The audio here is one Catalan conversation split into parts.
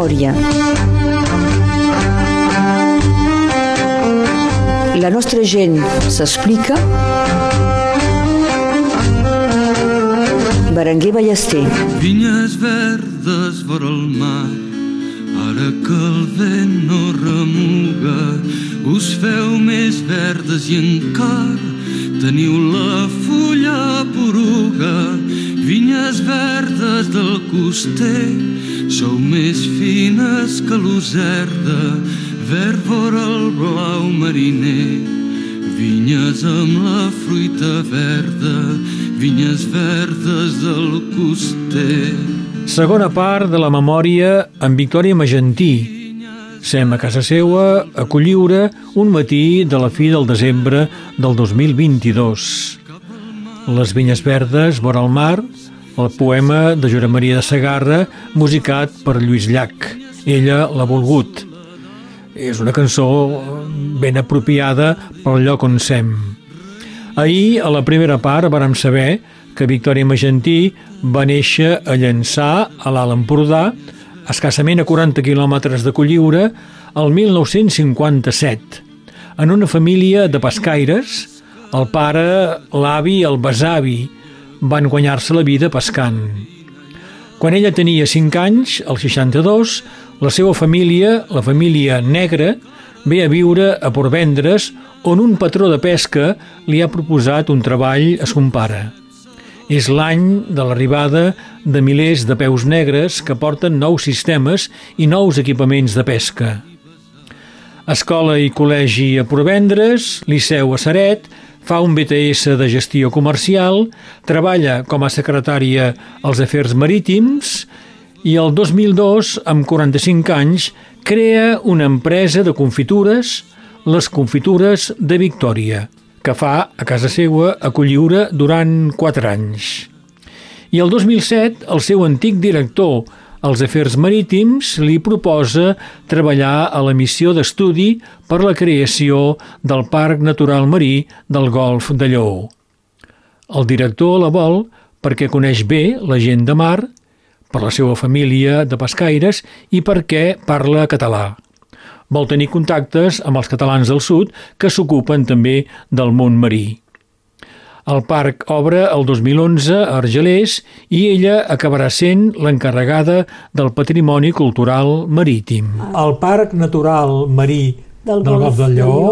memòria. La nostra gent s'explica. Berenguer Ballester. Vinyes verdes vora el mar, ara que el vent no remuga, us feu més verdes i encara teniu la fulla poruga, vinyes verdes del coster, sou més fines que l'userda, verd vora el blau mariner. Vinyes amb la fruita verda, vinyes verdes del coster. Segona part de la memòria amb Victòria Magentí. Sem a casa seua a Colliure un matí de la fi del desembre del 2022. Les vinyes verdes vora el mar, el poema de Jura Maria de Sagarra, musicat per Lluís Llach. Ella l'ha volgut. És una cançó ben apropiada pel lloc on sem. Ahir, a la primera part, vàrem saber que Victòria Magentí va néixer a Llançà, a l'Alt Empordà, escassament a 40 quilòmetres de Colliure, el 1957, en una família de pescaires, el pare, l'avi el besavi van guanyar-se la vida pescant. Quan ella tenia 5 anys, el 62, la seva família, la família negra, ve a viure a Portvendres, on un patró de pesca li ha proposat un treball a son pare. És l'any de l'arribada de milers de peus negres que porten nous sistemes i nous equipaments de pesca. Escola i col·legi a Provendres, Liceu a Saret, fa un BTS de gestió comercial, treballa com a secretària als afers marítims i el 2002, amb 45 anys, crea una empresa de confitures, les confitures de Victòria, que fa a casa seua a Colliure durant 4 anys. I el 2007, el seu antic director als afers marítims li proposa treballar a la missió d'estudi per la creació del Parc Natural Marí del Golf de Lleó. El director la vol perquè coneix bé la gent de mar, per la seva família de pescaires i perquè parla català. Vol tenir contactes amb els catalans del sud que s'ocupen també del món marí. El parc obre el 2011 a Argelers i ella acabarà sent l'encarregada del patrimoni cultural marítim. El Parc Natural Marí del, del Golf del Lleó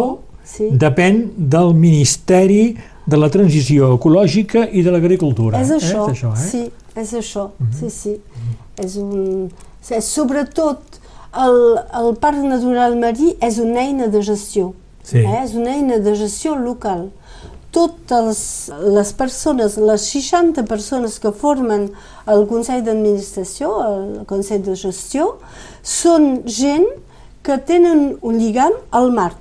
sí. depèn del Ministeri de la Transició Ecològica i de l'Agricultura. És això, eh? és això eh? sí, és això, mm -hmm. sí, sí. Mm -hmm. És un... És sobretot el, el Parc Natural Marí és una eina de gestió, sí. eh? és una eina de gestió local totes les persones, les 60 persones que formen el Consell d'Administració, el Consell de Gestió, són gent que tenen un lligam al mar,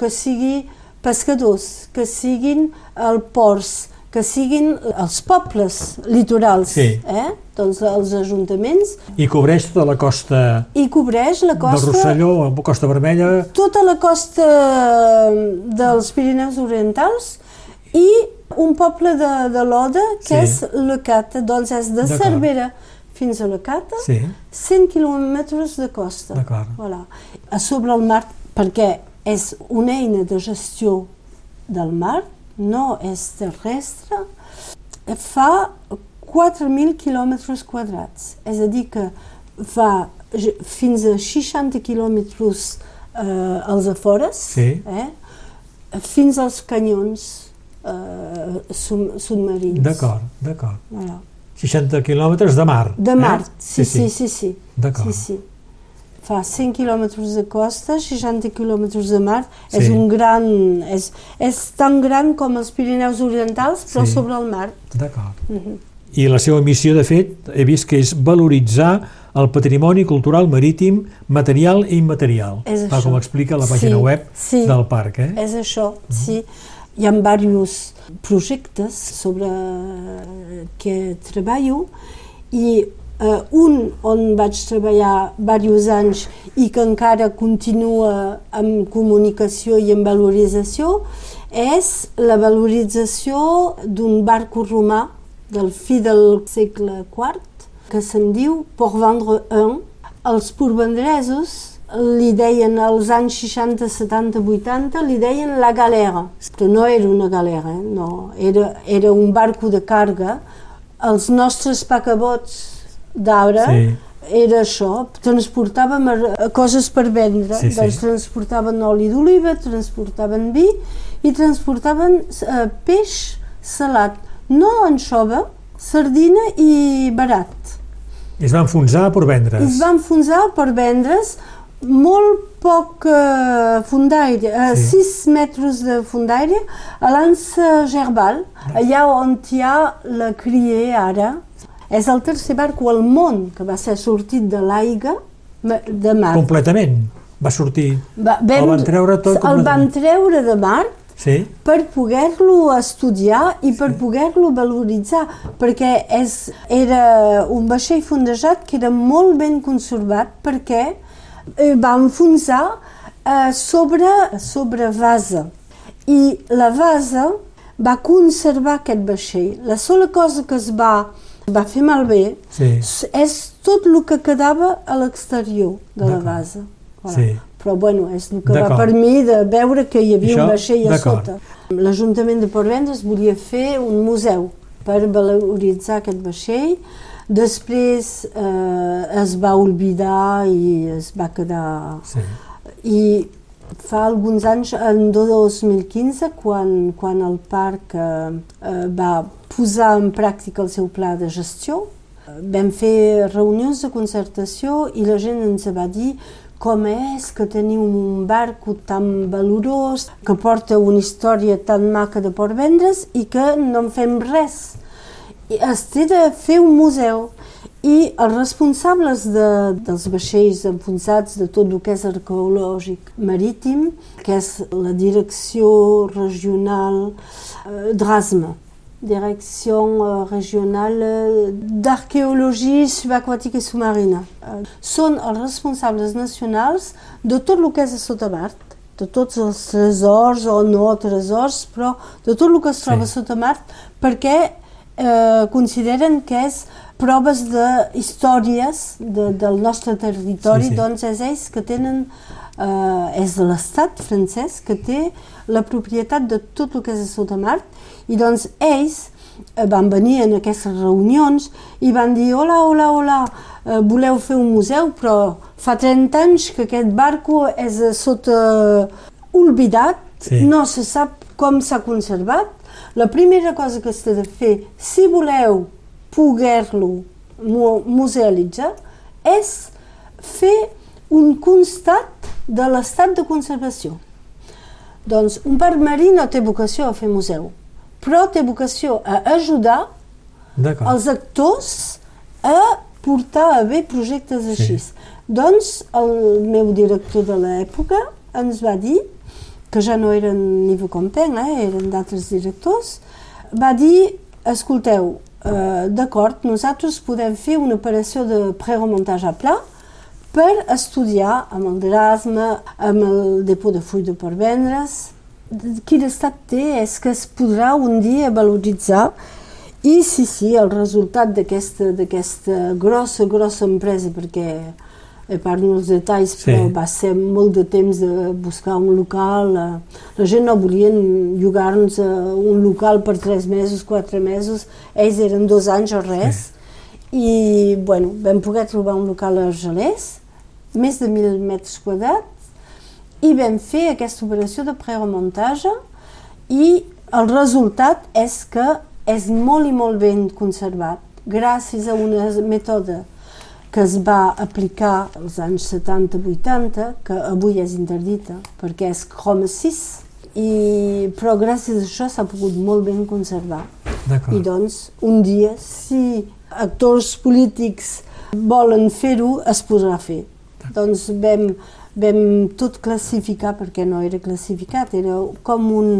que sigui pescadors, que siguin el ports, que siguin els pobles litorals, sí. eh? doncs els ajuntaments. I cobreix tota la costa... I cobreix la costa... Del Rosselló, la Costa Vermella... Tota la costa dels Pirineus Orientals i un poble de, de l'Oda, que sí. és Lecata, doncs és de Cervera fins a Lecata, sí. 100 quilòmetres de costa. Voilà. A sobre el mar, perquè és una eina de gestió del mar, no és terrestre, fa 4.000 quilòmetres quadrats. És a dir, que fa fins a 60 quilòmetres eh, als afores, sí. eh, fins als canyons submarins. D'acord, d'acord. Voilà. 60 quilòmetres de mar. De mar, eh? sí, sí, sí. sí, sí. D'acord. Sí, sí. Fa 100 quilòmetres de costa, 60 quilòmetres de mar. Sí. És un gran... És, és tan gran com els Pirineus Orientals, però sí. sobre el mar. D'acord. Uh -huh. I la seva missió, de fet, he vist que és valoritzar el patrimoni cultural marítim material i immaterial, és tal això. com explica la pàgina sí, web sí, del parc. Eh? És això, -huh. sí. Hi ha diversos projectes sobre què treballo i uh, un on vaig treballar diversos anys i que encara continua amb comunicació i amb valorització és la valorització d'un barco romà del fi del segle IV que se'n diu Pour vendre un. Els porvendresos li deien als anys 60, 70, 80, li deien la galera, però no era una galera, eh? no, era, era un barco de càrrega. Els nostres pacabots d'arbre sí. era això, transportàvem coses per vendre, sí, sí. doncs transportaven oli d'oliva, transportaven vi i transportaven eh, peix salat, no anxova, sardina i barat. I es va enfonsar per vendre's. I es va enfonsar per vendre's, molt poc eh, fundaire, eh, sí. 6 metres de fundaire, a l'Ansa Gerbal, allà on hi ha la Crier ara. És el tercer barc al món que va ser sortit de l'aigua de mar. Completament? Va sortir? Va, vam, el van treure tot El van treure de mar sí. per poder-lo estudiar i per sí. poder-lo valoritzar, perquè és, era un vaixell fondejat que era molt ben conservat perquè Eh, va enfonsar eh, sobre, sobre vasa i la vasa va conservar aquest vaixell. La sola cosa que es va, va fer malbé sí. és tot el que quedava a l'exterior de la vasa. Voilà. Sí. Però bueno, és el que va per mi de veure que hi havia Això, un vaixell a sota. L'Ajuntament de Port Vendres volia fer un museu per valoritzar aquest vaixell Després eh, es va oblidar i es va quedar... Sí. I fa alguns anys, en 2015, quan, quan el parc eh, eh, va posar en pràctica el seu pla de gestió, vam fer reunions de concertació i la gent ens va dir com és que teniu un barco tan valorós, que porta una història tan maca de Port Vendres i que no en fem res es té de fer un museu i els responsables de, dels vaixells enfonsats de tot el que és arqueològic marítim, que és la direcció regional eh, DRASMA, Direcció eh, Regional d'Arqueologia Subaquàtica i Submarina. Eh, són els responsables nacionals de tot el que és a sota mar, de tots els tresors o no tresors, però de tot el que es troba sí. sota mar, perquè eh, consideren que és proves de històries de, del nostre territori, sí, sí. doncs és ells que tenen, eh, és l'estat francès que té la propietat de tot el que és a sota mar i doncs ells eh, van venir en aquestes reunions i van dir hola, hola, hola, eh, voleu fer un museu? Però fa 30 anys que aquest barco és a sota olvidat, sí. no se sap com s'ha conservat la primera cosa que s'ha de fer, si voleu poder-lo musealitzar, és fer un constat de l'estat de conservació. Doncs un parc marí no té vocació a fer museu, però té vocació a ajudar els actors a portar a bé projectes així. Sí. Doncs el meu director de l'època ens va dir que ja no eren Nivo Compen, eh, eren d'altres directors, va dir, escolteu, eh, d'acord, nosaltres podem fer una operació de preremuntatge a pla per estudiar amb el Drasma, amb el depot de full de per vendre's, quin estat té és que es podrà un dia valoritzar i sí, sí, el resultat d'aquesta grossa, grossa empresa, perquè a part dels detalls, sí. però va ser molt de temps de buscar un local. Eh, la gent no volien llogar-nos un local per tres mesos, quatre mesos, ells eren dos anys o res, sí. i bueno, vam poder trobar un local a Argelès, més de mil metres quadrats, i vam fer aquesta operació de preremuntatge i el resultat és que és molt i molt ben conservat gràcies a una mètode que es va aplicar als anys 70-80, que avui és interdita perquè és Chrome 6, i, però gràcies a això s'ha pogut molt ben conservar. I doncs, un dia, si actors polítics volen fer-ho, es podrà fer. Doncs vam, vam tot classificar, perquè no era classificat, era com un,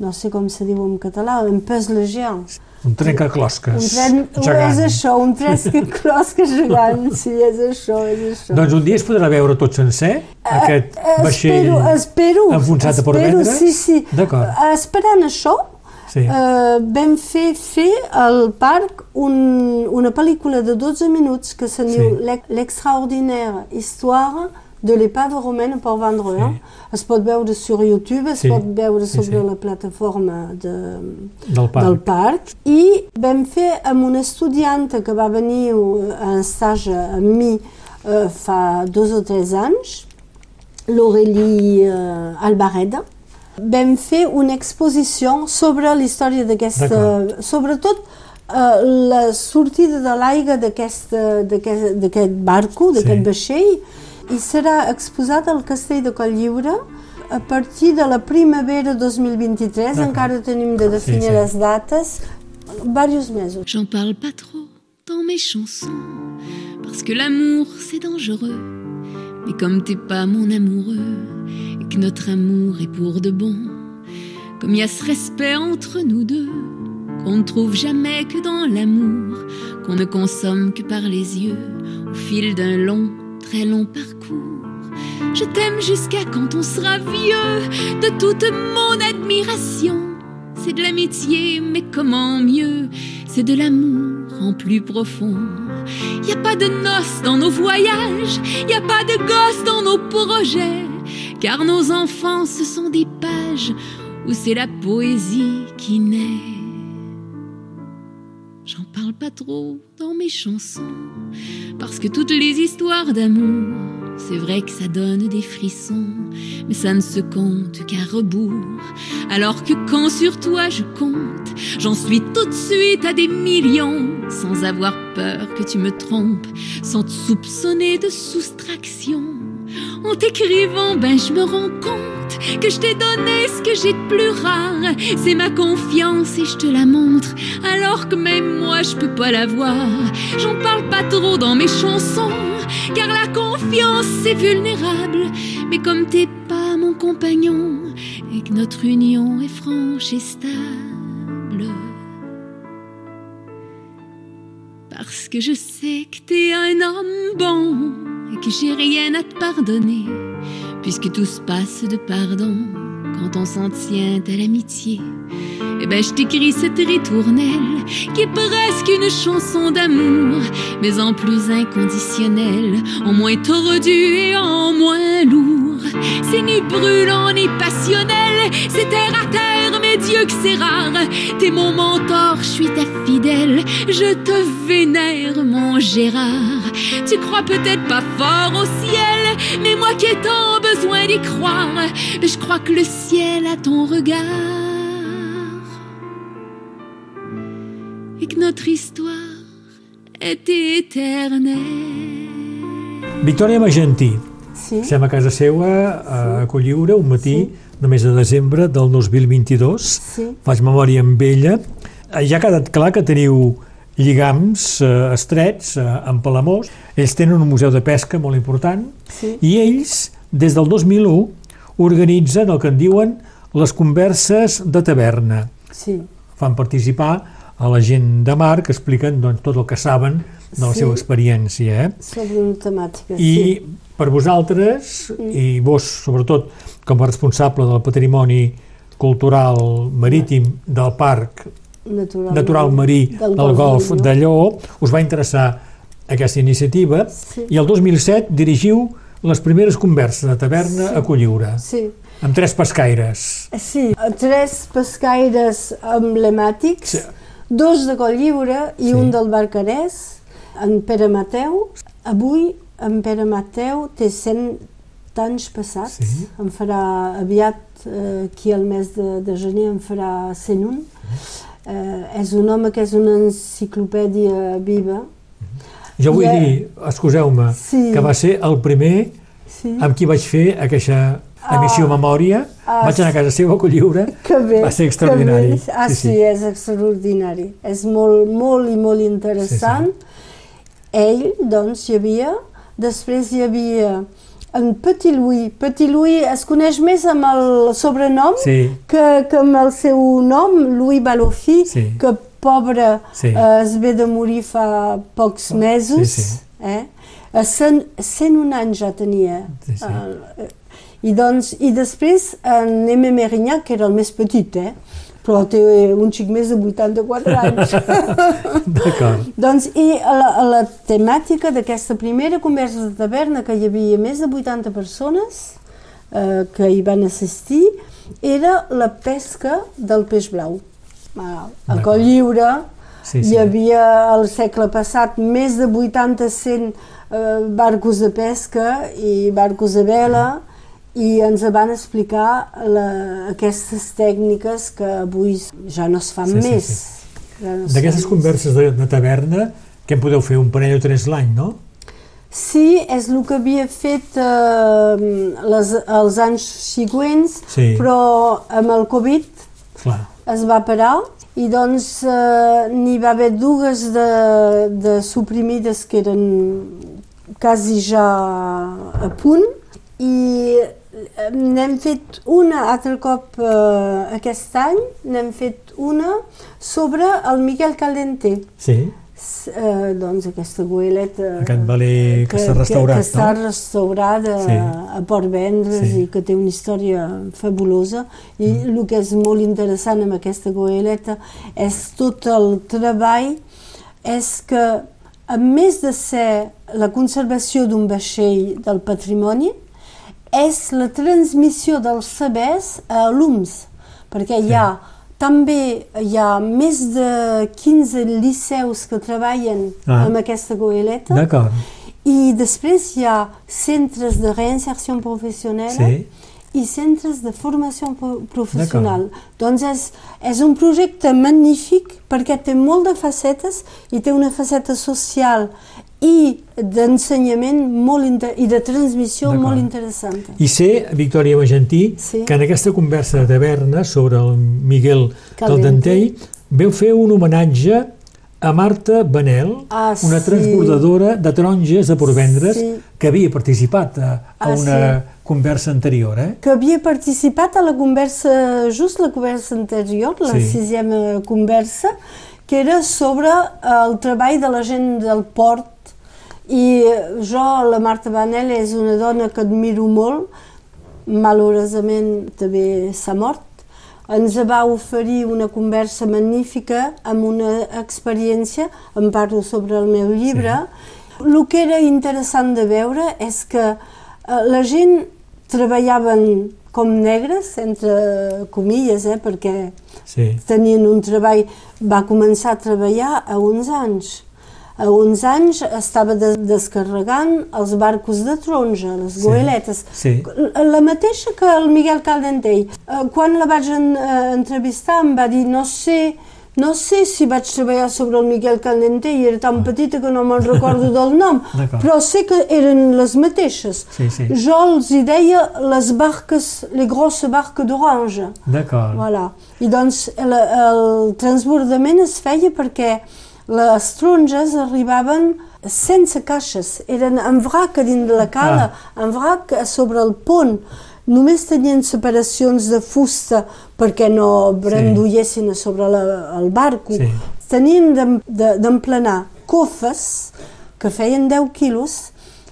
no sé com se diu en català, un pes legiant. Un trencaclosques un tren, gegant. És això, un trencaclosques gegant, sí, és això, és això. Doncs un dia es podrà veure tot sencer, uh, aquest vaixell espero, espero, enfonsat espero, a Port Vendres? Sí, sí. D'acord. Uh, esperant això, sí. eh, vam fer fer al parc un, una pel·lícula de 12 minuts que se diu sí. L'extraordinaire histoire de l'épave romaine a Port Vendrell. Sí. Es pot veure sur YouTube, es sí. pot veure sobre sí, sí. la plataforma de, del, parc. del parc. I vam fer amb una estudianta que va venir a stage amb mi eh, fa dos o tres anys, l'Aurélie eh, Albareda, vam fer una exposició sobre la història d'aquesta... Sobretot eh, la sortida de l'aigua d'aquest barco, d'aquest sí. vaixell, i serà exposat al Castell de Colllliure a partir de la primavera 2023, encara tenim de definir sí, sí. les dates, varios mesos. J'en parle pas trop dans mes chansons, parce que l'amour c'est dangereux, mais comme t'es pas mon amoureux, et que notre amour est pour de bon, comme il y a ce respect entre nous deux, qu'on ne trouve jamais que dans l'amour, qu'on ne consomme que par les yeux, au fil d'un long très long parcours. Je t'aime jusqu'à quand on sera vieux, de toute mon admiration. C'est de l'amitié, mais comment mieux? C'est de l'amour en plus profond. Y a pas de noces dans nos voyages, y a pas de gosses dans nos projets, car nos enfants ce sont des pages où c'est la poésie qui naît. Pas trop dans mes chansons, parce que toutes les histoires d'amour, c'est vrai que ça donne des frissons, mais ça ne se compte qu'à rebours. Alors que quand sur toi je compte, j'en suis tout de suite à des millions, sans avoir peur que tu me trompes, sans te soupçonner de soustraction. En t'écrivant, ben je me rends compte que je t'ai donné ce que j'ai de plus rare. C'est ma confiance et je te la montre, alors que même moi je peux pas la voir. J'en parle pas trop dans mes chansons, car la confiance c'est vulnérable. Mais comme t'es pas mon compagnon et que notre union est franche et stable. Parce que je sais que t'es un homme bon que j'ai rien à te pardonner, puisque tout se passe de pardon quand on s'en tient à l'amitié. Eh ben, je t'écris cette ritournelle qui est presque une chanson d'amour, mais en plus inconditionnelle, en moins tordu et en moins lourd. C'est ni brûlant ni passionnel, c'est terre à terre, mais Dieu que c'est rare. T'es mon mentor, je suis ta fidèle, je te vénère, Gérard. Tu crois peut-être pas fort au ciel, mais moi qui ai tant besoin d'y croire, je crois que le ciel a ton regard. Et que notre histoire est éternelle. Victòria Magentí, sí. estem a casa seva a Colliure un matí sí. de mes de desembre del 2022. Sí. Faig memòria amb ella. Ja ha quedat clar que teniu lligams eh, estrets eh, amb Palamós. Ells tenen un museu de pesca molt important sí. i ells, des del 2001, organitzen el que en diuen les converses de taverna. Sí. Fan participar a la gent de mar que expliquen doncs, tot el que saben de la sí. seva experiència. Eh? Sobre una temàtica, I sí. per vosaltres, mm. i vos sobretot com a responsable del patrimoni cultural marítim del parc natural, natural marí del, del Golf de Lleó, us va interessar aquesta iniciativa sí. i el 2007 dirigiu les primeres converses de taverna sí. a Colliure. Sí. Amb tres pescaires. Sí, tres pescaires emblemàtics, sí. dos de Colliure i sí. un del Barcarès, en Pere Mateu. Avui en Pere Mateu té 100 anys passats, sí. en farà aviat, eh, aquí al mes de, de gener, en farà 101. Mm eh, és un home que és una enciclopèdia viva. Jo vull I, dir, excuseu-me, sí, que va ser el primer sí. amb qui vaig fer aquesta emissió ah, memòria, ah, vaig anar a casa seva a Colliure, que bé, va ser extraordinari. Bé. Ah, sí, sí, sí, és extraordinari. És molt, molt i molt interessant. Sí, sí. Ell, doncs, hi havia, després hi havia en Petit Louis. Petit Louis es coneix més amb el sobrenom sí. que, que amb el seu nom, Louis Balofi, sí. que pobre sí. eh, es ve de morir fa pocs mesos. Sí, sí. Eh? A 100, 101 anys ja tenia. Sí, sí. Eh, i, doncs, I després en M. Merignac, que era el més petit, eh? Però té un xic més de 84 anys. D'acord. doncs, i la, la temàtica d'aquesta primera conversa de taverna, que hi havia més de 80 persones eh, que hi van assistir, era la pesca del peix blau. A Coll Lliure sí, sí. hi havia al segle passat més de 80-100 eh, barcos de pesca i barcos de vela, mm i ens van explicar la, aquestes tècniques que avui ja no es fan sí, més. Sí, sí. Ja no D'aquestes converses de, de taverna, que en podeu fer un parell o tres l'any, no? Sí, és el que havia fet eh, les, els anys següents, sí. però amb el Covid Clar. es va parar i doncs eh, n'hi va haver dues de, de suprimides que eren quasi ja a punt i n'hem fet una altre cop eh, aquest any, n'hem fet una sobre el Miquel Caldenter. Sí. Eh, doncs aquesta goeleta aquest balí que, que s'ha restaurat que, que està no? restaurada sí. a Port Vendres sí. i que té una història fabulosa i mm. el que és molt interessant amb aquesta goeleta és tot el treball és que a més de ser la conservació d'un vaixell del patrimoni és la transmissió dels sabers a alumnes, perquè hi ha també hi ha més de 15 liceus que treballen ah. amb aquesta goeleta. I després hi ha centres de reinserció professional sí. i centres de formació professional. Doncs és, és un projecte magnífic perquè té molt de facetes i té una faceta social i d'ensenyament molt i de transmissió molt interessant. I sé, Victòria Magentí, sí. que en aquesta conversa de taverna sobre el Miguel del Dantell veu fer un homenatge a Marta Benel, ah, una sí. transbordadora de taronges de Porvendres sí. que havia participat a, a ah, una sí. conversa anterior. Eh? Que havia participat a la conversa, just la conversa anterior, la sí. sisena conversa, que era sobre el treball de la gent del port i jo, la Marta Vanel, és una dona que admiro molt, malauradament també s'ha mort. Ens va oferir una conversa magnífica amb una experiència, em parlo sobre el meu llibre. Sí. El que era interessant de veure és que eh, la gent treballaven com negres, entre comilles, eh, perquè sí. tenien un treball... Va començar a treballar a uns anys a uns anys estava des descarregant els barcos de taronja, les sí, goeletes, sí. la mateixa que el Miguel Caldentell. Eh, quan la vaig en, eh, entrevistar em va dir no sé no sé si vaig treballar sobre el Miguel Caldentell, era tan ah. petita que no me'n recordo del nom, però sé que eren les mateixes. Sí, sí. Jo els hi deia les barques, les grosses barques d'orange. D'acord. Voilà. I doncs el, el transbordament es feia perquè les taronges arribaven sense caixes, eren en vrac a dins de la cala, ah. en vrac sobre el pont. Només tenien separacions de fusta perquè no brandullessin sí. sobre la, el barco. Sí. Tenien d'emplenar de, cofes que feien 10 quilos.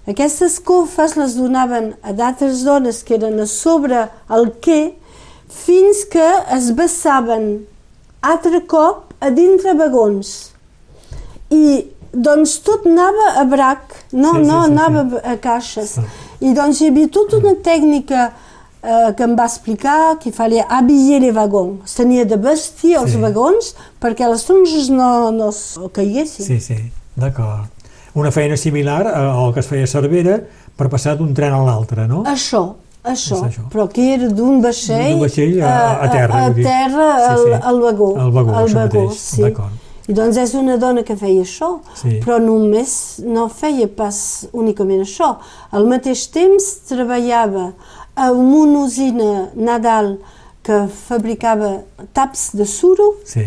Aquestes cofes les donaven a d'altres dones que eren a sobre el quai fins que es vessaven altre cop a dintre vagons i doncs tot anava a brac, no, sí, no sí, sí, anava sí. a caixes. Sí. I doncs hi havia tota una tècnica eh, que em va explicar que falia habiller les vagons. Es tenia de vestir els sí. vagons perquè les taronges no, no caiguessin. Sí, sí, d'acord. Una feina similar al que es feia a Cervera per passar d'un tren a l'altre, no? Això, això, això, però que era d'un vaixell, vaixell a, a terra, a, a terra sí, sí. Al, al vagó. Al vagó, al vagó, mateix. sí. D'acord. I doncs és una dona que feia això, sí. però només no feia pas únicament això. Al mateix temps treballava a una usina Nadal que fabricava taps de suro, sí.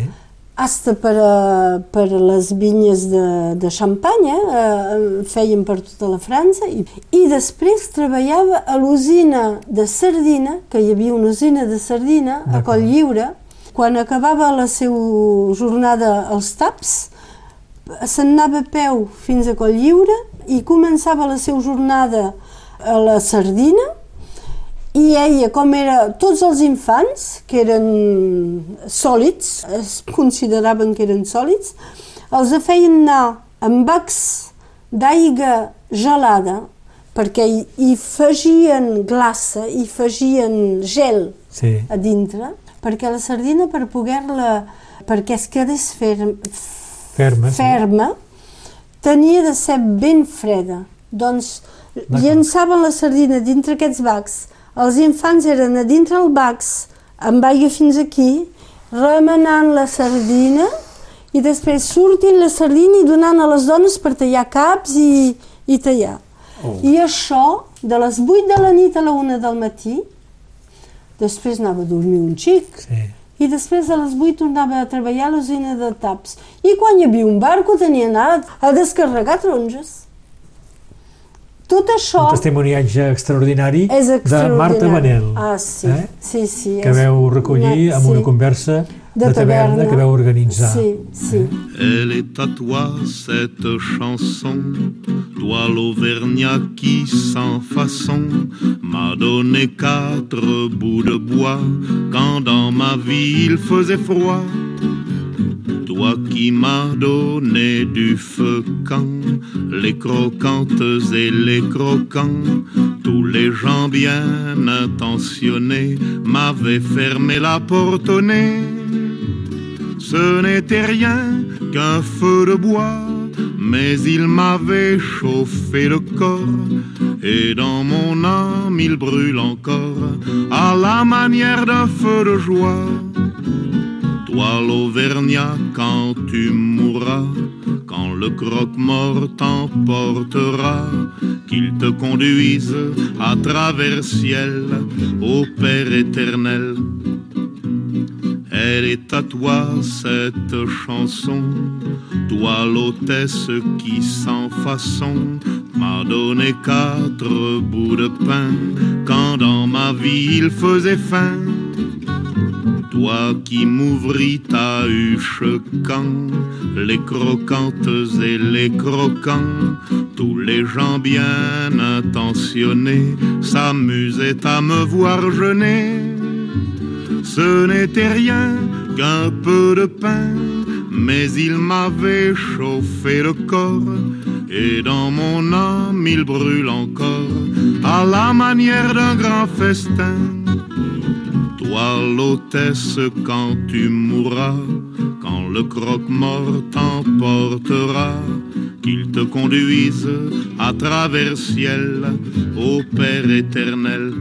hasta per a, per a les vinyes de, de xampanya, eh, feien per tota la França, i, i després treballava a l'usina de sardina, que hi havia una usina de sardina a Coll Lliure, quan acabava la seva jornada als taps, se'n anava a peu fins a Coll Lliure i començava la seva jornada a la Sardina i ella, com era tots els infants, que eren sòlids, es consideraven que eren sòlids, els feien anar amb bacs d'aigua gelada perquè hi afegien glaça, hi afegien gel sí. a dintre, perquè la sardina per poder-la, perquè es quedés ferm, ferma, ferma sí. tenia de ser ben freda. Doncs llançaven la sardina dintre aquests bacs. Els infants eren a dintre el bacs amb aigua fins aquí, remenant la sardina i després sortint la sardina i donant a les dones per tallar caps i, i tallar. Oh. I això, de les 8 de la nit a la 1 del matí, després anava a dormir un xic, sí. i després a les 8 tornava a treballar a l'usina de taps. I quan hi havia un barco tenia anat a descarregar taronges. Tot això... Un testimoniatge extraordinari, és extraordinari. de Marta Manel. Ah, sí, eh? sí, sí. Que veu recollir amb una conversa de, de taverna, taverna que veu organitzar. Sí, sí. Elle est à toi cette chanson, toi l'Auvergnat qui sans façon m'a donné quatre bouts de bois quand dans ma vie il faisait froid. Toi qui m'as donné du feu quand les croquantes et les croquants, tous les gens bien intentionnés m'avaient fermé la porte au nez. Ce n'était rien qu'un feu de bois, mais il m'avait chauffé le corps, et dans mon âme il brûle encore, à la manière d'un feu de joie. Toi l'Auvergnat, quand tu mourras, quand le croque-mort t'emportera, qu'il te conduise à travers ciel au Père éternel. Elle est à toi cette chanson, toi l'hôtesse qui sans façon m'a donné quatre bouts de pain quand dans ma vie il faisait faim. Toi qui m'ouvris ta huche quand les croquantes et les croquants, tous les gens bien intentionnés s'amusaient à me voir jeûner. Ce n'était rien qu'un peu de pain, mais il m'avait chauffé le corps, et dans mon âme il brûle encore, à la manière d'un grand festin. Toi l'hôtesse quand tu mourras, quand le croque-mort t'emportera, qu'il te conduise à travers ciel au Père éternel.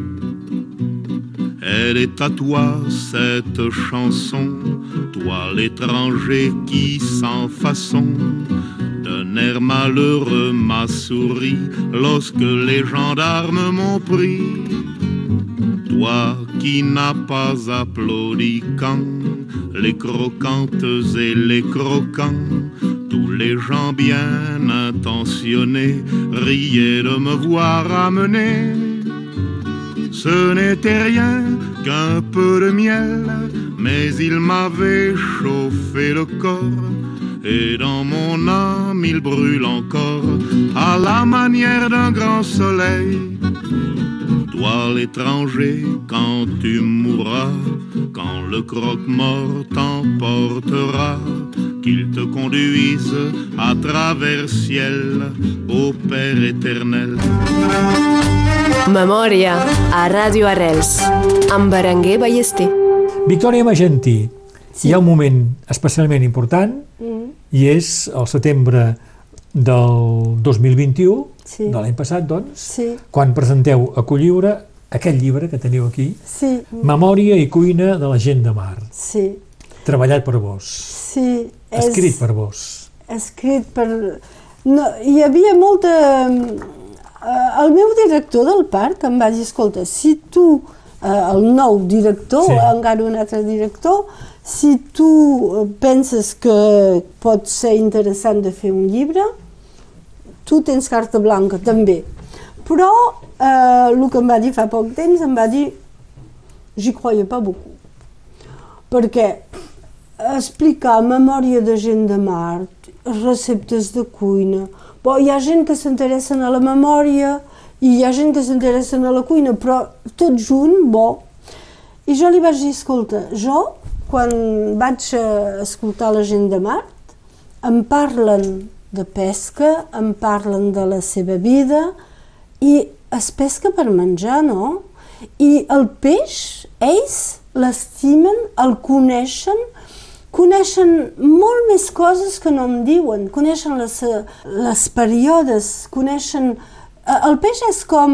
Elle est à toi cette chanson, toi l'étranger qui sans façon d'un air malheureux m'a souri lorsque les gendarmes m'ont pris. Toi qui n'as pas applaudi quand les croquantes et les croquants, tous les gens bien intentionnés riaient de me voir amener. Ce n'était rien qu'un peu de miel, mais il m'avait chauffé le corps, et dans mon âme il brûle encore, à la manière d'un grand soleil. Toi l'étranger, quand tu mourras, quand le croque-mort t'emportera, qu'il te conduise à travers ciel au Père éternel. Memòria a Ràdio Arrels amb Berenguer Ballester. Victòria Magentí, sí. hi ha un moment especialment important mm. i és el setembre del 2021, sí. de l'any passat, doncs, sí. quan presenteu a Colliure aquest llibre que teniu aquí, sí. Memòria i cuina de la gent de mar. Sí. Treballat per vos. Sí. Escrit és... per vos. Escrit per... No, hi havia molta el meu director del parc em va dir, escolta, si tu, eh, el nou director, sí. encara un altre director, si tu eh, penses que pot ser interessant de fer un llibre, tu tens carta blanca també. Però eh, el que em va dir fa poc temps em va dir j'y croyais pas beaucoup. Perquè explicar memòria de gent de mar, receptes de cuina, Bon, hi ha gent que s'interessen a la memòria i hi ha gent que s'interessa a la cuina, però tot junt, bo. I jo li vaig dir, escolta, jo, quan vaig escoltar la gent de Mart, em parlen de pesca, em parlen de la seva vida, i es pesca per menjar, no? I el peix, ells l'estimen, el coneixen, coneixen molt més coses que no em diuen, coneixen les, les períodes, coneixen... Eh, el peix és com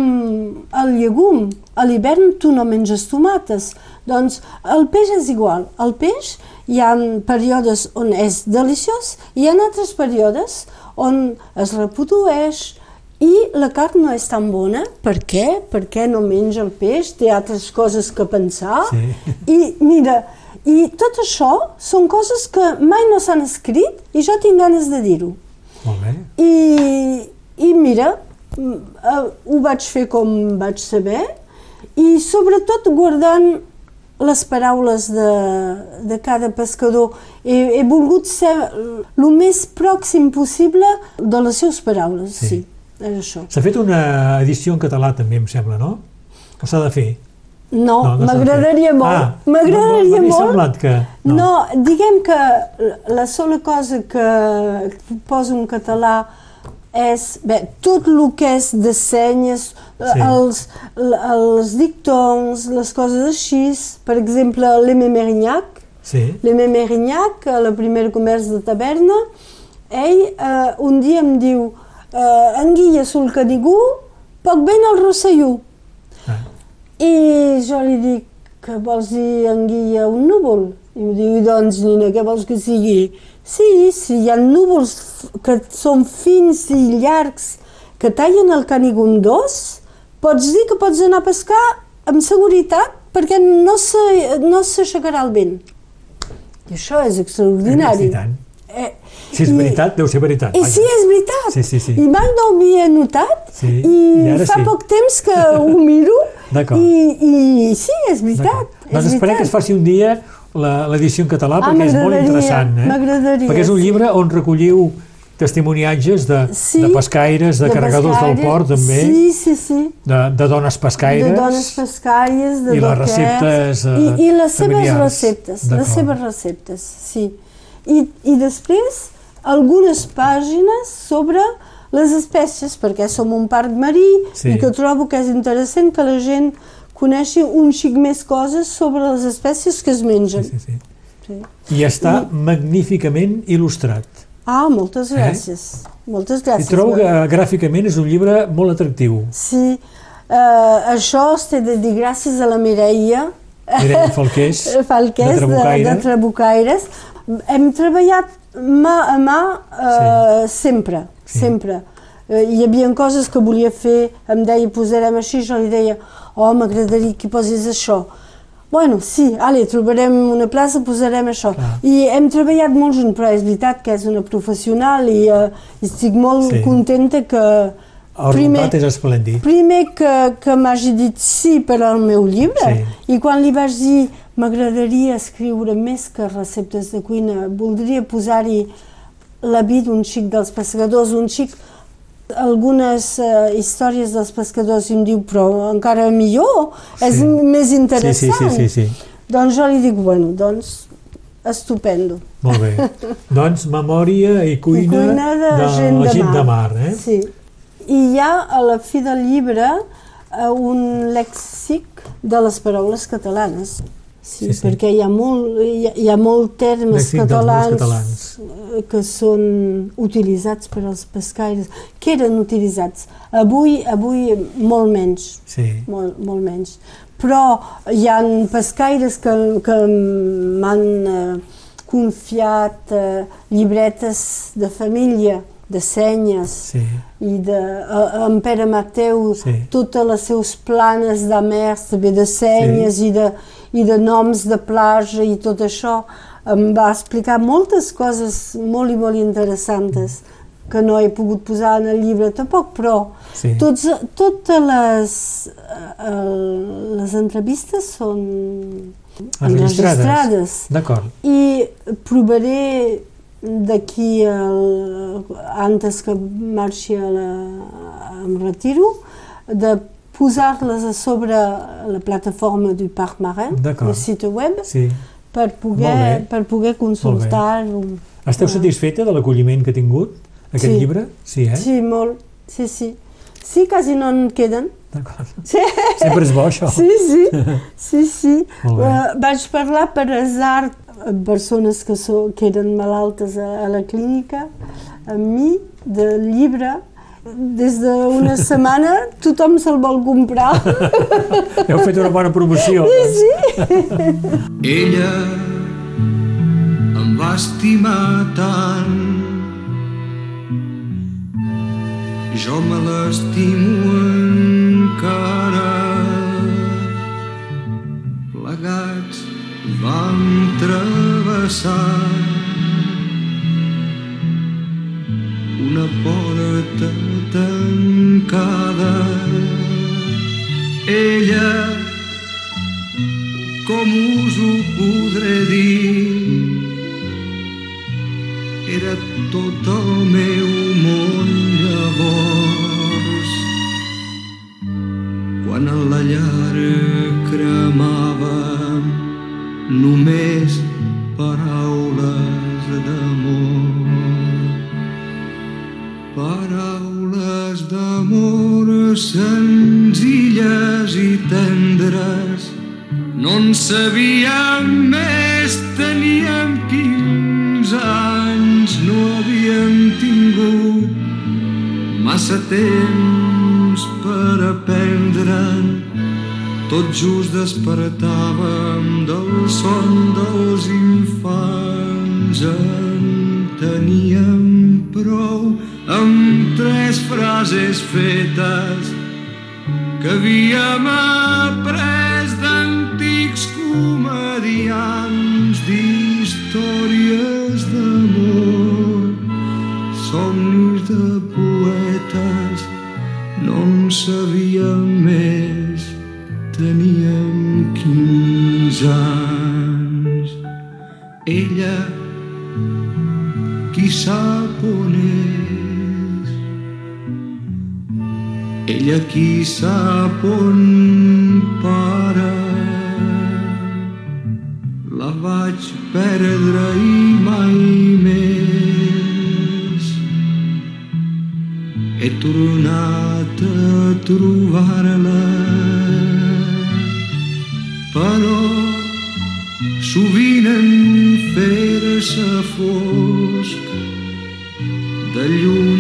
el llegum, a l'hivern tu no menges tomates, doncs el peix és igual, el peix hi ha períodes on és deliciós i hi ha altres períodes on es reprodueix, i la carn no és tan bona. Per què? Perquè no menja el peix, té altres coses que pensar. Sí. I mira, i tot això són coses que mai no s'han escrit i jo tinc ganes de dir-ho. Molt bé. I, I mira, eh, ho vaig fer com vaig saber i sobretot guardant les paraules de, de cada pescador. He, he volgut ser el més pròxim possible de les seves paraules, sí. sí. S'ha fet una edició en català també, em sembla, no? O s'ha de fer? No, no, no m'agradaria molt. Ah, m'agradaria no, molt. que... No. no, diguem que la sola cosa que poso en català és bé, tot el que és de senyes, sí. els, els dictons, les coses així, per exemple, l'Aimé Merignac, sí. l'Aimé Merignac, a la primera comerç de taverna, ell eh, un dia em diu eh, anguilla sul Canigú, poc ben al Rosselló. I jo li dic, que vols dir anguilla un núvol? I em diu, doncs, nina, què vols que sigui? Sí, si hi ha núvols que són fins i llargs, que tallen el dos, pots dir que pots anar a pescar amb seguretat perquè no s'aixecarà no el vent. I això és extraordinari. Eh, si és veritat, deu ser veritat. I si és veritat. Sí, sí, sí. I mai no ho havia notat. Sí. I, I fa sí. poc temps que ho miro. I, I sí, és veritat. És doncs esperem que es faci un dia l'edició en català ah, perquè és molt interessant. Eh? M'agradaria. Perquè és un llibre on recolliu testimoniatges de, sí, de pescaires, de, de carregadors pescaires, del port també, sí, sí, sí. De, de dones pescaires, de dones pescaires, de i les receptes uh, I, i les seves receptes, les seves receptes, sí. I, i després algunes pàgines sobre les espècies, perquè som un parc marí sí. i que trobo que és interessant que la gent coneixi un xic més coses sobre les espècies que es mengen. Sí, sí, sí. sí. I està I... magníficament il·lustrat. Ah, moltes eh? gràcies. Eh? Moltes gràcies. I trobo que gràficament és un llibre molt atractiu. Sí, uh, això té de dir gràcies a la Mireia, Mireia Falqués, Falqués de, Trabucaire. de, de Trabucaires. Hem treballat mà a mà eh, sí. sempre, sí. sempre. Eh, hi havia coses que volia fer, em deia posarem així, jo li deia, oh, m'agradaria que posis això. Bueno, sí, ale, trobarem una plaça, posarem això. Clar. I hem treballat molt junts, però és veritat que és una professional i uh, estic molt sí. contenta que... El primer, és esplèndid. Primer que, que m'hagi dit sí per al meu llibre sí. i quan li vaig dir M'agradaria escriure més que receptes de cuina. Voldria posar-hi la vida un xic dels pescadors, un xic algunes uh, històries dels pescadors i em diu, però encara millor, sí. és més interessant. Sí, sí, sí, sí, sí. Doncs jo li dic, bueno, doncs estupendo. Molt bé. doncs memòria i cuina, I cuina de, de gent la gent de mar. De mar eh? Sí. I hi ha a la fi del llibre uh, un lèxic de les paraules catalanes. Sí, sí, sí, perquè hi ha molt, hi ha, hi ha molt termes catalans, catalans eh, que són utilitzats per als pescaires, que eren utilitzats. Avui, avui molt menys, sí. molt, molt menys. Però hi ha pescaires que, que m'han eh, confiat eh, llibretes de família, de senyes sí. i de, a, en Pere Mateu sí. totes les seus planes d'amers també de senyes sí. i de, i de noms de plaja i tot això, em va explicar moltes coses molt i molt interessants que no he pogut posar en el llibre tampoc, però sí. tots, totes les, eh, les entrevistes són enregistrades. D'acord. I provaré d'aquí antes que marxi a la, em retiro, de posar-les a sobre la plataforma du Parc Marin, el site web, sí. per, poder, per poder consultar-ho. Esteu satisfeta de l'acolliment que ha tingut aquest sí. llibre? Sí, eh? Sí, molt. Sí, sí. Sí, quasi no en queden. D'acord. Sí. Sempre és bo, això. Sí, sí. sí, sí. Uh, vaig parlar per azar persones que, so, que eren malaltes a, a la clínica, amb mi, del llibre, des d'una setmana tothom se'l vol comprar. Heu fet una bona promoció. Sí, sí. Ella em va estimar tant jo me l'estimo encara plegats vam travessar una porta tancada. Ella, com us ho podré dir, era tot el meu món llavors. Quan a la llar cremava només paraules d'amor. D'amor senzilles i tendres. No en sabíem més, teníem 15 anys, no havíem tingut massa temps per aprendre'n. Tot just despertàvem del son dels infants. En teníem prou amb tres frases fetes que havíem après d'antics comedians d'històries d'amor, somnis de poetes, no en sabíem ella qui sap on para. La vaig perdre i mai més. He tornat a trobar-la, però sovint en fer-se fosc de lluny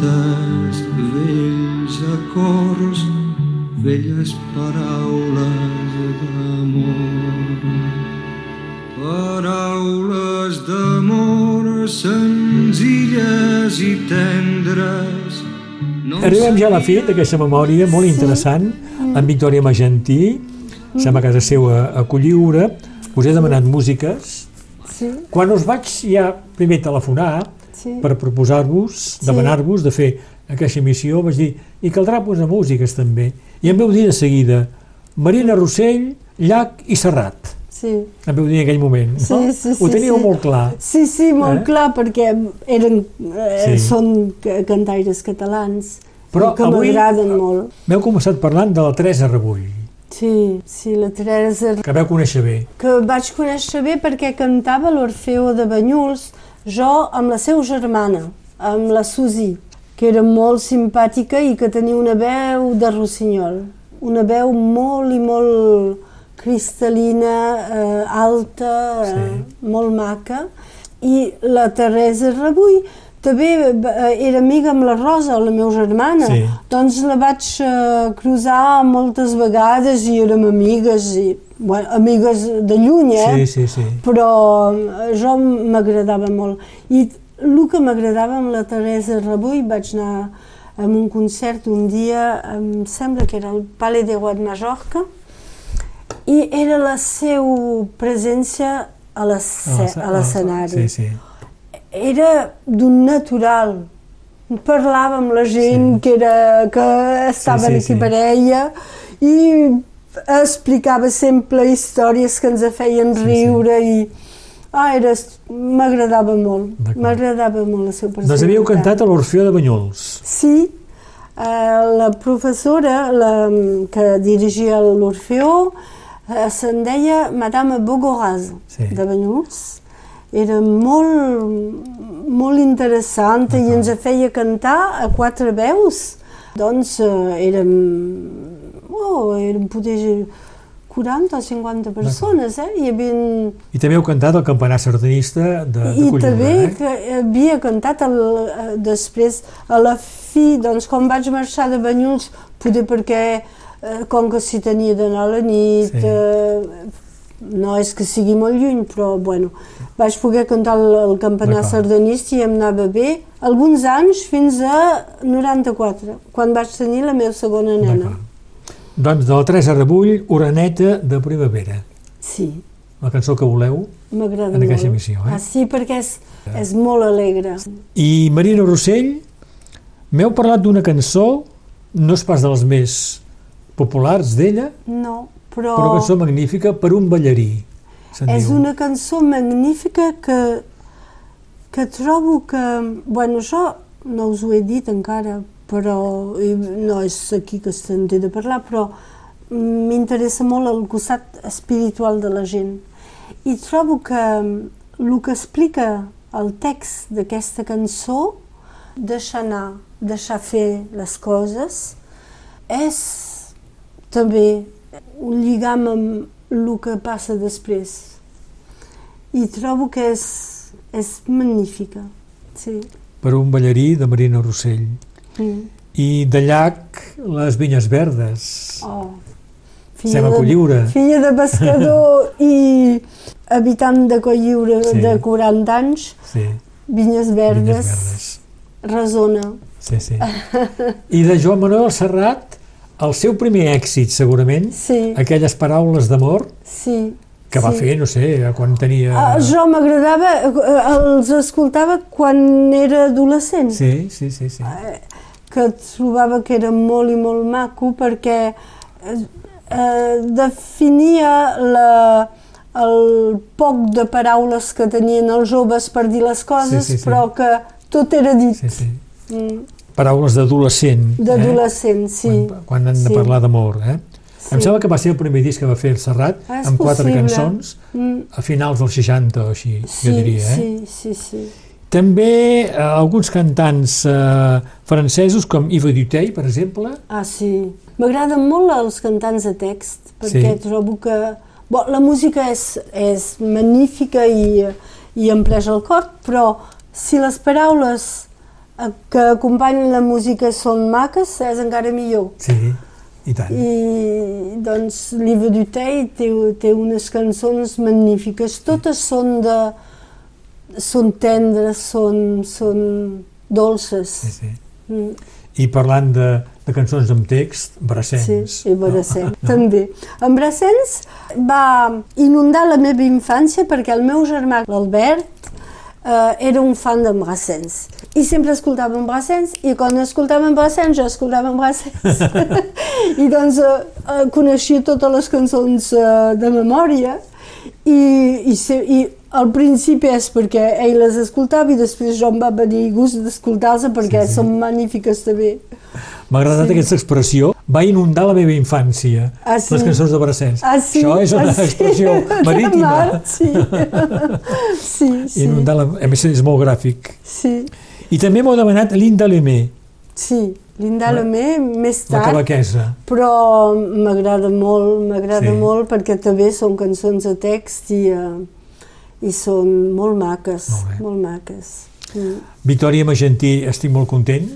notes, vells acords, velles paraules d'amor. Paraules d'amor senzilles i tendres. No Arribem ja a la fi d'aquesta memòria molt interessant amb Victòria Magentí, som a casa seva a Colliure, us he demanat músiques. Sí, Quan us vaig ja primer telefonar sí. per proposar-vos, demanar-vos de fer aquesta emissió, vaig dir, i caldrà posar músiques també. I em veu dir de seguida, Marina Rossell, Llach i Serrat. sí. Em veu dir en aquell moment. Sí, no? sí, sí, Ho teníeu sí. molt clar. Sí, sí, molt Eh? clar, perquè eren, eh, Sí. són ca- cantaires catalans Però que m'agraden molt. M'heu començat parlant de la Teresa Rebull, Sí, sí, la Teresa, que veu conèixer bé. que vaig conèixer bé perquè cantava l'Orfeo de Banyuls, jo amb la seva germana, amb la Susi, que era molt simpàtica i que tenia una veu de rossinyol, una veu molt i molt cristal·lina, eh, alta, eh, Sí. molt maca, i la Teresa Rebull també eh, era amiga amb la Rosa, la meva germana, Sí. doncs la vaig eh, cruzar moltes vegades i érem amigues, i, bueno, amigues de lluny, eh? Sí, sí, sí. però eh, jo m'agradava molt. I el que m'agradava amb la Teresa Rebull, vaig anar a un concert un dia, em sembla que era el Palais de Mallorca, i era la seva presència a l'esce- a l'escenari Sí, sí. era d'un natural. Parlava amb la gent Sí. que, era, que estaven Sí, sí, aquí sí. per ella i explicava sempre històries que ens feien Sí, riure i Ah, m'agradava molt, m'agradava molt la seva personalitat. Doncs havíeu cantat a l'Orfeó de Banyuls. Sí, eh, la professora la, que dirigia l'Orfeó eh, se'n deia Madame Bogoraz Sí. de Banyuls. Era molt, molt interessant i ens feia cantar a quatre veus. Doncs eh, érem, oh, érem poder 40 o 50 persones, eh? Hi havia I també heu cantat el campanar sardanista de, de i també eh? que havia cantat el, després, a la fi, doncs quan vaig marxar de Banyuls, poder perquè, eh, com que s'hi tenia d'anar a la nit, Sí. eh, no és que sigui molt lluny, però bueno, vaig poder cantar el, el campanar sardanista i em anava bé, alguns anys fins a 94, quan vaig tenir la meva segona nena. Doncs de la Teresa Rebull, Oreneta de Primavera. Sí, La cançó que voleu. m'agrada En molt. aquesta emissió, eh? Ah, sí, perquè és, és molt alegre. I Marina Rossell, m'heu parlat d'una cançó, no és pas de les més populars d'ella, No, però... però una cançó magnífica per un ballarí. És diu. una cançó magnífica que, que trobo que... Bueno, això no us ho he dit encara, però no és aquí que se'n té de parlar, però m'interessa molt el costat espiritual de la gent. I trobo que el que explica el text d'aquesta cançó, deixar anar, deixar fer les coses, és també un lligam amb el que passa després. I trobo que és, és magnífica. Sí. Per un ballarí de Marina Rossell. Mm. I de llac, les vinyes verdes. Oh. Estem a Colliure. Filla de pescador i habitant de Colliure Sí. de 40 anys, Sí, vinyes verdes, vinyes verdes. resona. Sí, sí. I de Joan Manuel Serrat, el seu primer èxit, segurament, Sí, aquelles paraules d'amor sí. que va sí. fer, no sé, quan tenia... Ah, jo m'agradava, eh, els escoltava quan era adolescent. Sí, sí, sí, sí. Que trobava que era molt i molt maco perquè eh, eh, definia la, el poc de paraules que tenien els joves per dir les coses, Sí, sí, sí. però que tot era dit. sí, sí. Mm, Paraules d'adolescent. D'adolescent, sí. Quan, quan han de Sí. parlar d'amor, eh? Sí. Em sembla que va ser el primer disc que va fer el Serrat, Ah, amb quatre possible. cançons, Mm, a finals dels 60 o així, sí, jo diria. Eh? sí, sí, sí. També eh, alguns cantants eh, francesos, com Yves Dutey, per exemple, Ah, sí. M'agraden molt els cantants de text, perquè Sí. trobo que... Bo, la música és, és magnífica i, i em pleix el cor, però si les paraules eh, que acompanyen la música són maques, és encara millor. sí, i tant. I doncs l'Yves Dutey té, té unes cançons magnífiques, totes són de... són tendres, són, són dolces. Sí, sí. Mm. I parlant de, de cançons amb text, Brassens. Sí, i Brassens, no? també. En Brassens va inundar la meva infància perquè el meu germà, l'Albert, eh, era un fan de Brassens. I sempre escoltava en Brassens, i quan escoltava en Brassens, jo escoltava en Brassens. I doncs eh, eh, coneixia totes les cançons eh, de memòria, i, i, se, i al principi és perquè ell les escoltava i després jo em va venir gust d'escoltar-les perquè Sí, sí. són magnífiques també. M'ha agradat Sí. aquesta expressió. Va inundar la meva infància, Ah, sí? les cançons de Brassens. Ah, sí? Això és una Ah, sí? expressió marítima. mar, sí. sí, sí. Inundar la... A més, és molt gràfic. Sí, I també m'heu demanat Linda Lemé, sí. Linda Lemé, més la tard, cavaquesa. però m'agrada molt, m'agrada Sí. molt perquè també són cançons de text i, uh, i són molt maques, Molt molt maques. Mm. Victòria Magentí, estic molt content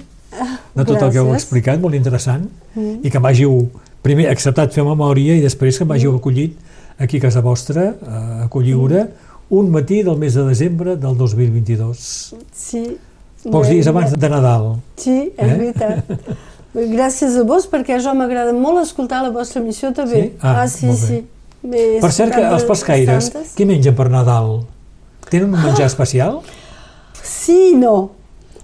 de tot el que heu gràcies. explicat, molt interessant, Mm. i que m'hàgiu primer acceptat fer memòria i després que Mm. m'hàgiu acollit aquí a casa vostra, a Colliure, un matí del mes de desembre del 2022. Sí. Pocs Bé, dies abans de Nadal. Sí, és Eh? veritat. Gràcies a vos, perquè jo m'agrada molt escoltar la vostra emissió també. Sí? Ah, sí, molt bé. sí. Bé, Per cert, que els pescaires, què mengen per Nadal? Tenen un menjar especial? Sí no.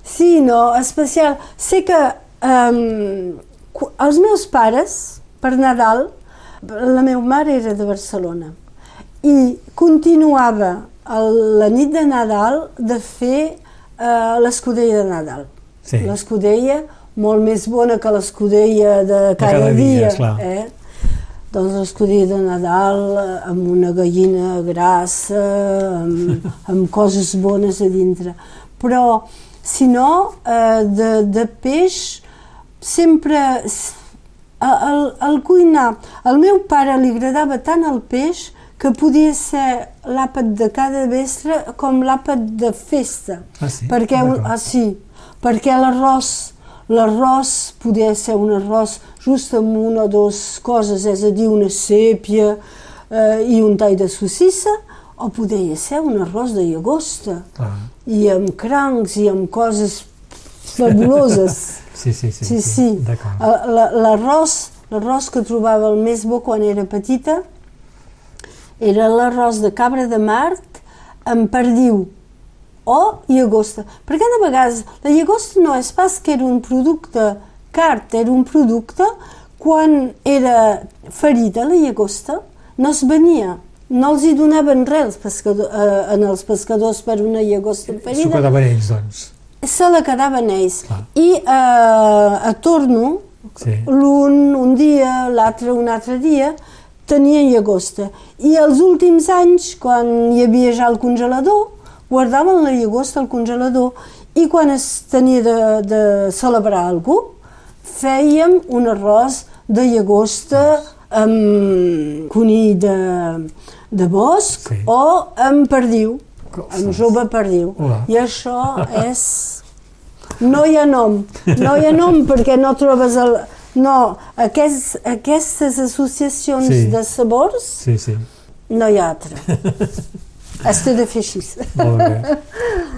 Sí no, especial. Sé que um, els meus pares, per Nadal, la meva mare era de Barcelona i continuava el, la nit de Nadal de fer eh, l'escudella de Nadal. Sí. L'escudella molt més bona que l'escudella de cada, cada dia, dia. eh? Doncs l'escudella de Nadal amb una gallina grassa, amb, amb coses bones a dintre. Però, si no, eh, de, de peix, sempre el, el cuinar. Al meu pare li agradava tant el peix que podia ser l'àpat de cada vespre com l'àpat de festa. Ah, sí? Perquè, ah, sí, perquè l'arròs l'arròs podia ser un arròs just amb una o dues coses, és a dir, una sèpia eh, i un tall de sossissa, o podia ser un arròs de llagosta, Clar. i amb crancs i amb coses fabuloses. Sí, sí, sí. Sí, sí. El- la- L'arròs, l'arròs que trobava el més bo quan era petita era l'arròs de cabra de mart amb perdiu o llagosta. Perquè a vegades la llagosta no és pas que era un producte cart, era un producte quan era ferida la llagosta no es venia, no els hi donaven res pescador, eh, en els pescadors per una llagosta S'ho ferida quedaven ells, doncs. se la quedaven ells. Clar. I eh, a torno, Sí. l'un un dia, l'altre un altre dia, tenien llagosta. I els últims anys, quan hi havia ja el congelador, guardaven la llagosta al congelador i quan es tenia de, de celebrar algú, fèiem un arròs de llagosta amb conill de, de bosc Sí. o amb perdiu, amb jove perdiu. Hola. I això és... No hi ha nom, no hi ha nom perquè no trobes el... No, aquests, aquestes associacions Sí. de sabors Sí, sí. no hi ha altra. Fer així. Molt bé.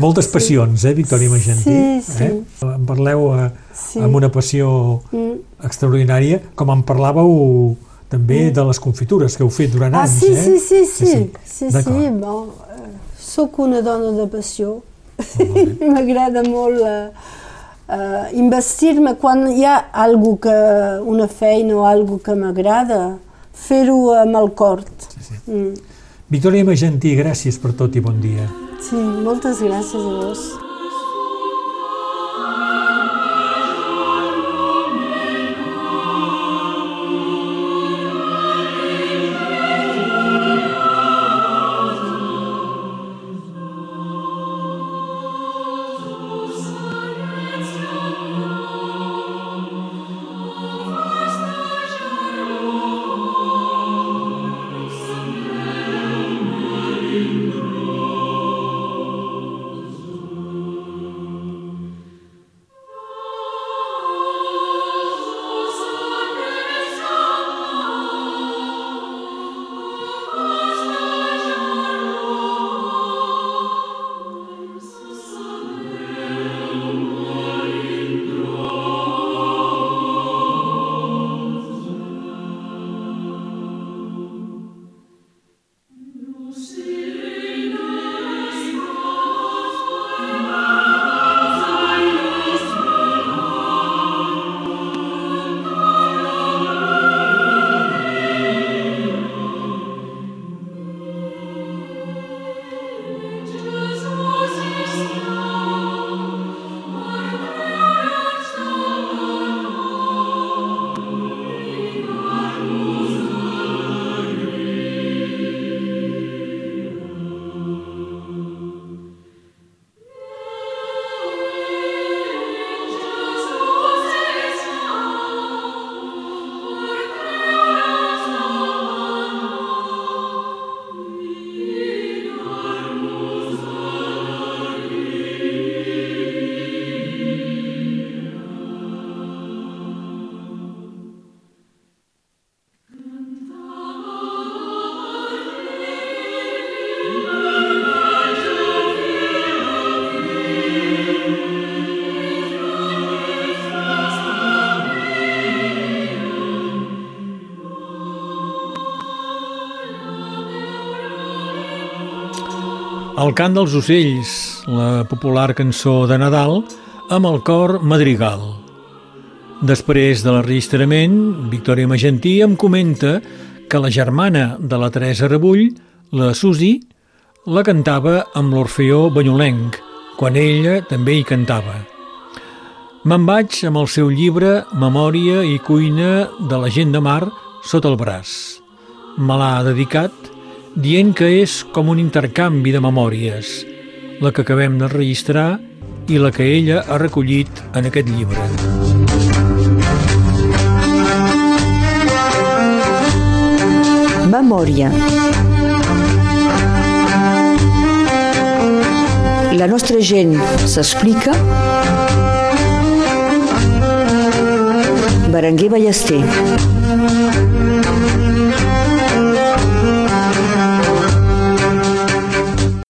Moltes passions, eh, Victòria Magentí? Sí, sí. Eh? En parleu eh, Sí. amb una passió Mm. extraordinària, com en parlàveu també de les confitures que heu fet durant Ah, anys, sí, eh? sí, sí, sí, sí, sí, D'acord. sí bon, eh, soc una dona de passió. Bé. M'agrada molt eh, eh, investir-me quan hi ha algo que, una feina o algo que m'agrada, fer-ho amb el cor. Sí, sí. Mm. Victòria Magentí, gràcies per tot i bon dia. Sí, moltes gràcies a vos. El cant dels ocells, la popular cançó de Nadal, amb el cor madrigal. Després de l'enregistrament, Victòria Magentí em comenta que la germana de la Teresa Rebull, la Susi, la cantava amb l'Orfeó Banyolenc, quan ella també hi cantava. Me'n vaig amb el seu llibre Memòria i cuina de la gent de mar sota el braç. Me l'ha dedicat dient que és com un intercanvi de memòries, la que acabem de registrar i la que ella ha recollit en aquest llibre. Memòria. La nostra gent s'explica Berenguer Ballester